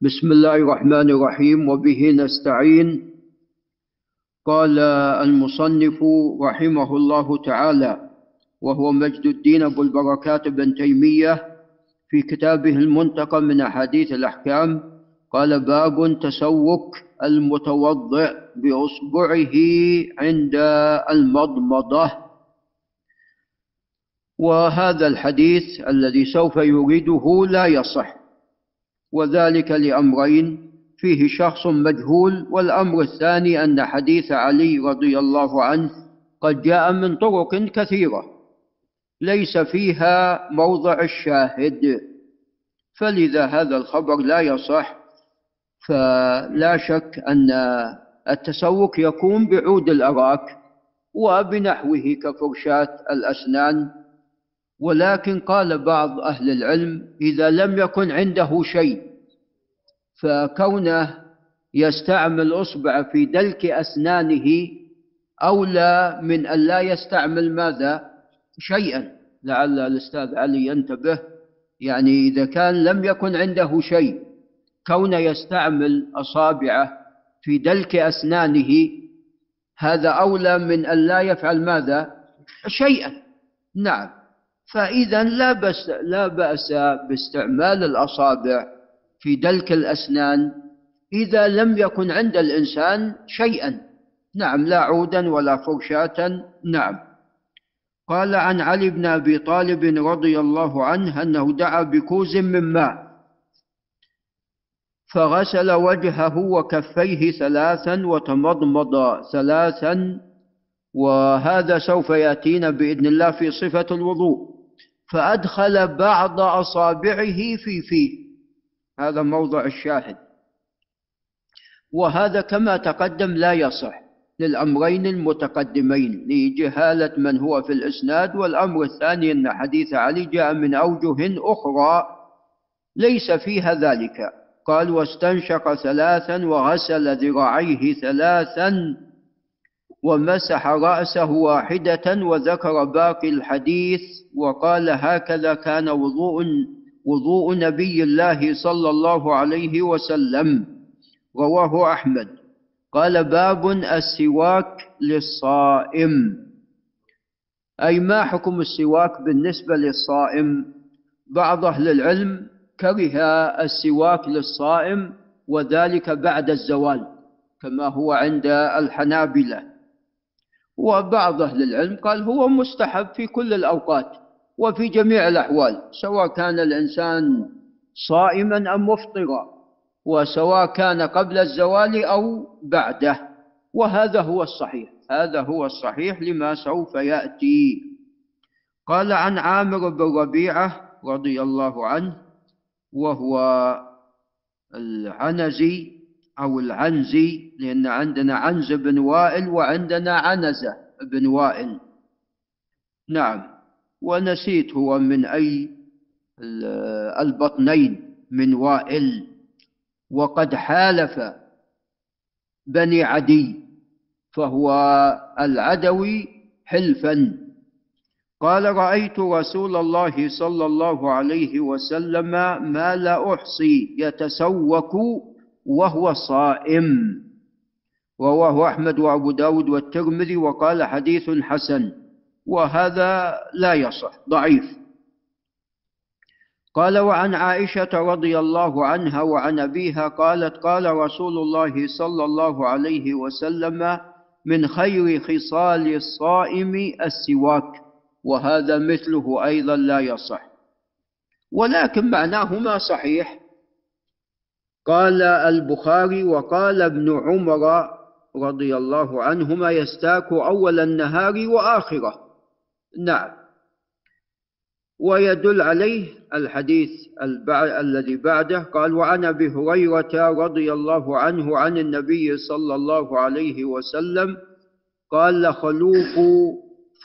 بسم الله الرحمن الرحيم وبه نستعين. قال المصنف رحمه الله تعالى وهو مجد الدين أبو البركات بن تيمية في كتابه المنتقى من أحاديث الأحكام. قال باب تسوك المتوضئ بأصبعه عند المضمضة. وهذا الحديث الذي سوف يريده لا يصح. وذلك لأمرين فيه شخص مجهول والأمر الثاني أن حديث علي رضي الله عنه قد جاء من طرق كثيرة ليس فيها موضع الشاهد. فلذا هذا الخبر لا يصح فلا شك أن التسوك يكون بعود الأراك وبنحوه كفرشاة الأسنان. ولكن قال بعض أهل العلم إذا لم يكن عنده شيء فكونه يستعمل أصبع في دلك أسنانه أولى من أن لا يستعمل ماذا؟ شيئا. لعل الأستاذ علي ينتبه يعني إذا كان لم يكن عنده شيء كونه يستعمل أصابعه في دلك أسنانه هذا أولى من أن لا يفعل ماذا؟ شيئا. نعم. فإذا لا بأس لا بأس باستعمال الأصابع في دلك الأسنان إذا لم يكن عند الإنسان شيئا. نعم لا عودا ولا فرشاة نعم. قال عن علي بن أبي طالب رضي الله عنه أنه دعا بكوز من ماء فغسل وجهه وكفيه ثلاثا وتمضمض ثلاثا وهذا سوف يأتينا بإذن الله في صفة الوضوء. فأدخل بعض أصابعه في فيه هذا موضع الشاهد. وهذا كما تقدم لا يصح. للأمرين المتقدمين لجهالة من هو في الإسناد والأمر الثاني أن حديث علي جاء من أوجه أخرى ليس فيها ذلك. قال واستنشق ثلاثا وغسل ذراعيه ثلاثا ومسح رأسه واحدة وذكر باقي الحديث وقال هكذا كان وضوء وضوء نبي الله صلى الله عليه وسلم رواه أحمد. قال باب السواك للصائم. أي ما حكم السواك بالنسبة للصائم؟ بعض أهل العلم كره السواك للصائم وذلك بعد الزوال كما هو عند الحنابلة. وبعض أهل العلم قال هو مستحب في كل الأوقات وفي جميع الأحوال سواء كان الإنسان صائما أم مفطرا وسواء كان قبل الزوال أو بعده وهذا هو الصحيح هذا هو الصحيح لما سوف يأتي. قال عن عامر بن ربيعة رضي الله عنه وهو العنزي أو العنزي لأن عندنا عنز بن وائل وعندنا عنزة بن وائل. نعم ونسيت هو من أي البطنين من وائل. وقد حالف بني عدي فهو العدوي حلفا. قال رأيت رسول الله صلى الله عليه وسلم ما لا أحصي يتسوك وهو صائم. رواه أحمد وأبو داود والترمذي وقال حديث حسن. وهذا لا يصح ضعيف. قال وعن عائشة رضي الله عنها وعن أبيها قالت قال رسول الله صلى الله عليه وسلم من خير خصال الصائم السواك وهذا مثله أيضا لا يصح. ولكن معناهما صحيح قال البخاري وقال ابن عمر رضي الله عنهما يستاك أول النهار وآخره. نعم. ويدل عليه الحديث الذي بعده قال وعن أبي هريرة رضي الله عنه عن النبي صلى الله عليه وسلم قال لخلوف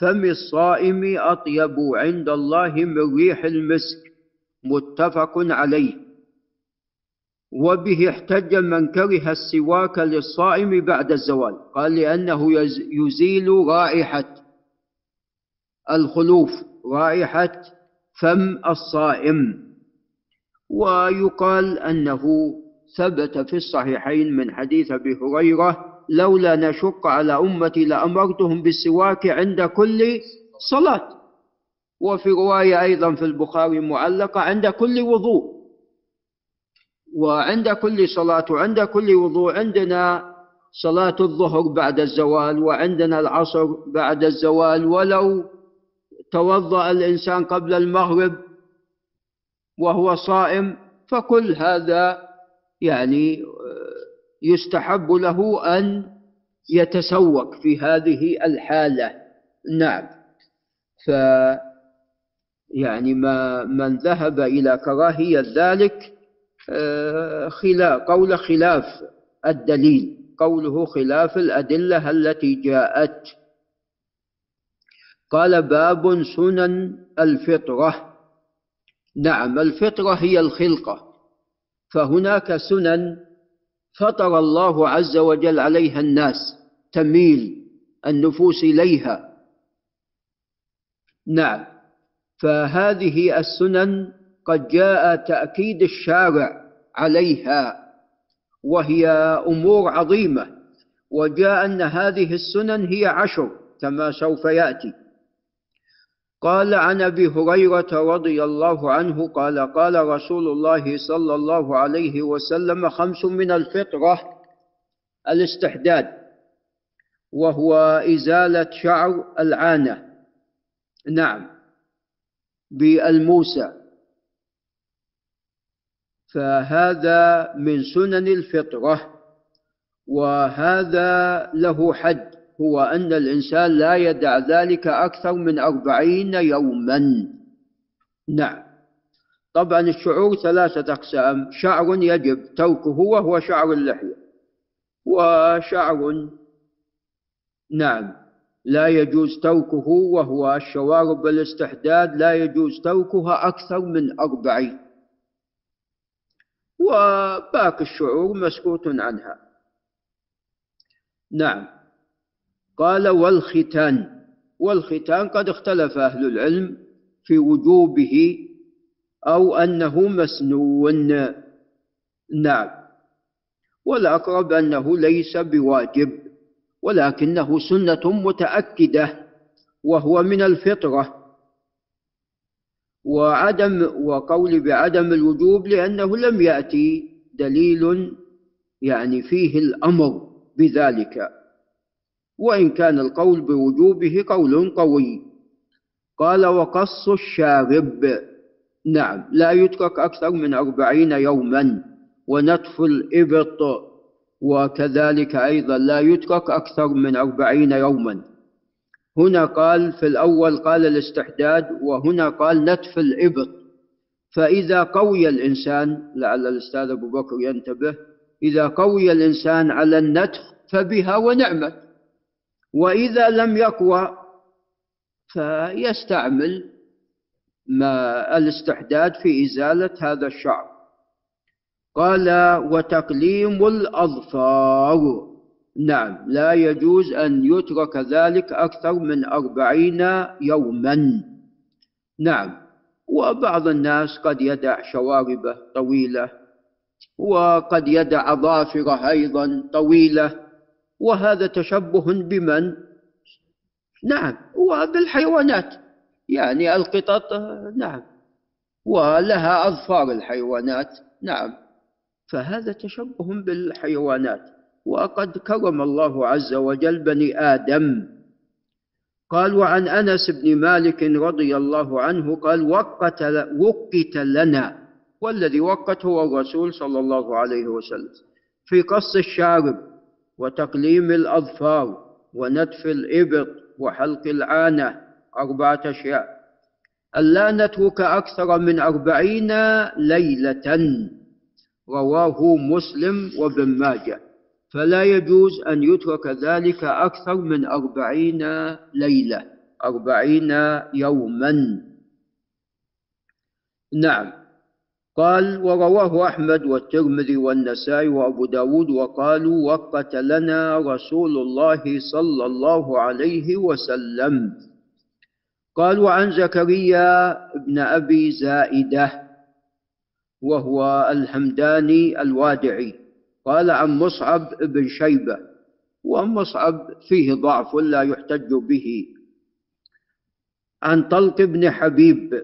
فم الصائم أطيب عند الله من ريح المسك. متفق عليه. وبه احتج من كره السواك للصائم بعد الزوال. قال لأنه يزيل رائحة الخلوف رائحة فم الصائم. ويقال أنه ثبت في الصحيحين من حديث أبي هريرة لولا نشق على أمتي لأمرتهم بالسواك عند كل صلاة. وفي رواية أيضا في البخاري معلقة عند كل وضوء. وعند كل صلاة وعند كل وضوء عندنا صلاة الظهر بعد الزوال وعندنا العصر بعد الزوال ولو توضأ الإنسان قبل المغرب وهو صائم فكل هذا يعني يستحب له أن يتسوق في هذه الحالة. نعم. ف يعني ما من ذهب إلى كراهية ذلك آه، خلاف قول خلاف الدليل. قوله خلاف الأدلة التي جاءت. قال باب سنن الفطرة. نعم الفطرة هي الخلقة. فهناك سنن فطر الله عز وجل عليها الناس تميل النفوس إليها. نعم فهذه السنن قد جاء تأكيد الشارع عليها وهي أمور عظيمة وجاء أن هذه السنن هي عشر كما سوف يأتي. قال عن أبي هريرة رضي الله عنه قال قال رسول الله صلى الله عليه وسلم خمس من الفطرة الاستحداد وهو إزالة شعر العانة. نعم. بالموسى. فهذا من سنن الفطرة وهذا له حد هو أن الإنسان لا يدع ذلك أكثر من أربعين يوما. نعم. طبعا الشعور ثلاثة أقسام شعر يجب تركه وهو شعر اللحية وشعر نعم لا يجوز تركه وهو الشوارب والاستحداد لا يجوز تركها أكثر من أربعين. وباقي الشعور مسكوت عنها. نعم. قال والختان. والختان قد اختلف أهل العلم في وجوبه أو أنه مسنون. نعم. والأقرب أنه ليس بواجب ولكنه سنة متأكدة وهو من الفطرة. وعدم وقول بعدم الوجوب لأنه لم يأتي دليل يعني فيه الأمر بذلك. وإن كان القول بوجوبه قول قوي. قال وقص الشارب. نعم لا يترك أكثر من أربعين يوما. ونتف الإبط. وكذلك أيضا لا يترك أكثر من أربعين يوما. هنا قال في الأول قال الاستحداد وهنا قال نتف الإبط. فإذا قوي الإنسان لعل الأستاذ أبو بكر ينتبه إذا قوي الإنسان على النتف فبها ونعمت. وإذا لم يقوى فيستعمل ما الاستحداد في إزالة هذا الشعر. قال وتقليم الأظفار. نعم. لا يجوز أن يترك ذلك أكثر من أربعين يوما. نعم. وبعض الناس قد يدع شواربه طويلة وقد يدع أظافره أيضا طويلة وهذا تشبه بمن؟ نعم. وبالحيوانات. يعني القطط نعم. ولها أظفار الحيوانات نعم. فهذا تشبه بالحيوانات. وقد كرم الله عز وجل بني آدم. قال وعن أنس بن مالك رضي الله عنه قال وقت, وقت لنا. والذي وقت هو الرسول صلى الله عليه وسلم. في قص الشارب وتقليم الأظفار ونتف الإبط وحلق العانة أربعة أشياء. ألا نترك أكثر من أربعين ليلة. رواه مسلم وابن ماجه. فلا يجوز أن يترك ذلك أكثر من أربعين ليلة أربعين يوما. نعم. قال ورواه أحمد والترمذي والنسائي وأبو داود وقالوا وقت لنا رسول الله صلى الله عليه وسلم. قال وعن زكريا بن أبي زائدة وهو الحمداني الوادعي. قال عن مصعب بن شيبة ومصعب فيه ضعف لا يحتج به. عن طلق بن حبيب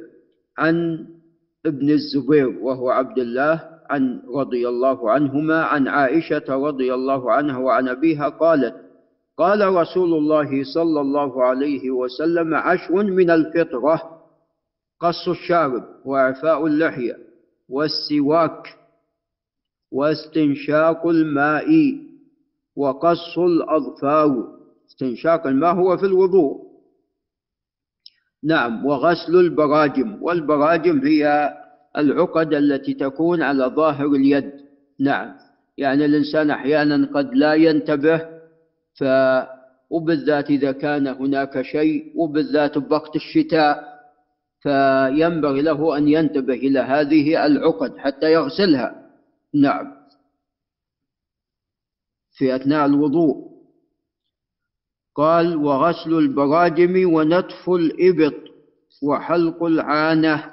عن ابن الزبير وهو عبد الله عن رضي الله عنهما عن عائشة رضي الله عنها وعن أبيها قالت قال رسول الله صلى الله عليه وسلم عشر من الفطرة قص الشارب وإعفاء اللحية والسواك. واستنشاق الماء وقص الأظفار. استنشاق الماء هو في الوضوء. نعم وغسل البراجم. والبراجم هي العقد التي تكون على ظاهر اليد. نعم يعني الإنسان أحيانا قد لا ينتبه ف وبالذات إذا كان هناك شيء وبالذات بوقت الشتاء فينبغي له أن ينتبه إلى هذه العقد حتى يغسلها. نعم. في أثناء الوضوء. قال وغسل البراجم ونتف الإبط وحلق العانة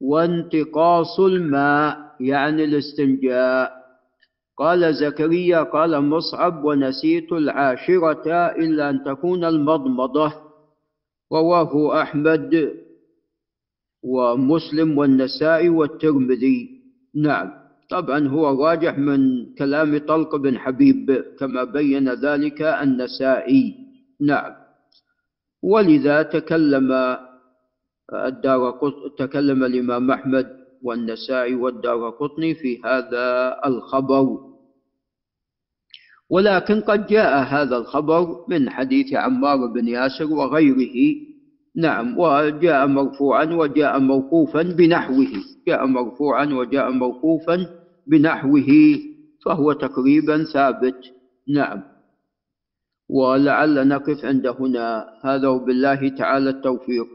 وانتقاص الماء يعني الاستنجاء. قال زكريا قال مصعب ونسيت العاشرة إلا أن تكون المضمضة. رواه أحمد. ومسلم والنسائي والترمذي. نعم. طبعا هو راجح من كلام طلق بن حبيب كما بين ذلك النسائي. نعم. ولذا تكلم الدار تكلم الإمام أحمد والنسائي والدار قطني في هذا الخبر. ولكن قد جاء هذا الخبر من حديث عمار بن ياسر وغيره. نعم وجاء مرفوعا وجاء موقوفا بنحوه. جاء مرفوعا وجاء موقوفا بنحوه فهو تقريبا ثابت. نعم. ولعل نقف عند هنا. هذا وبالله تعالى التوفيق.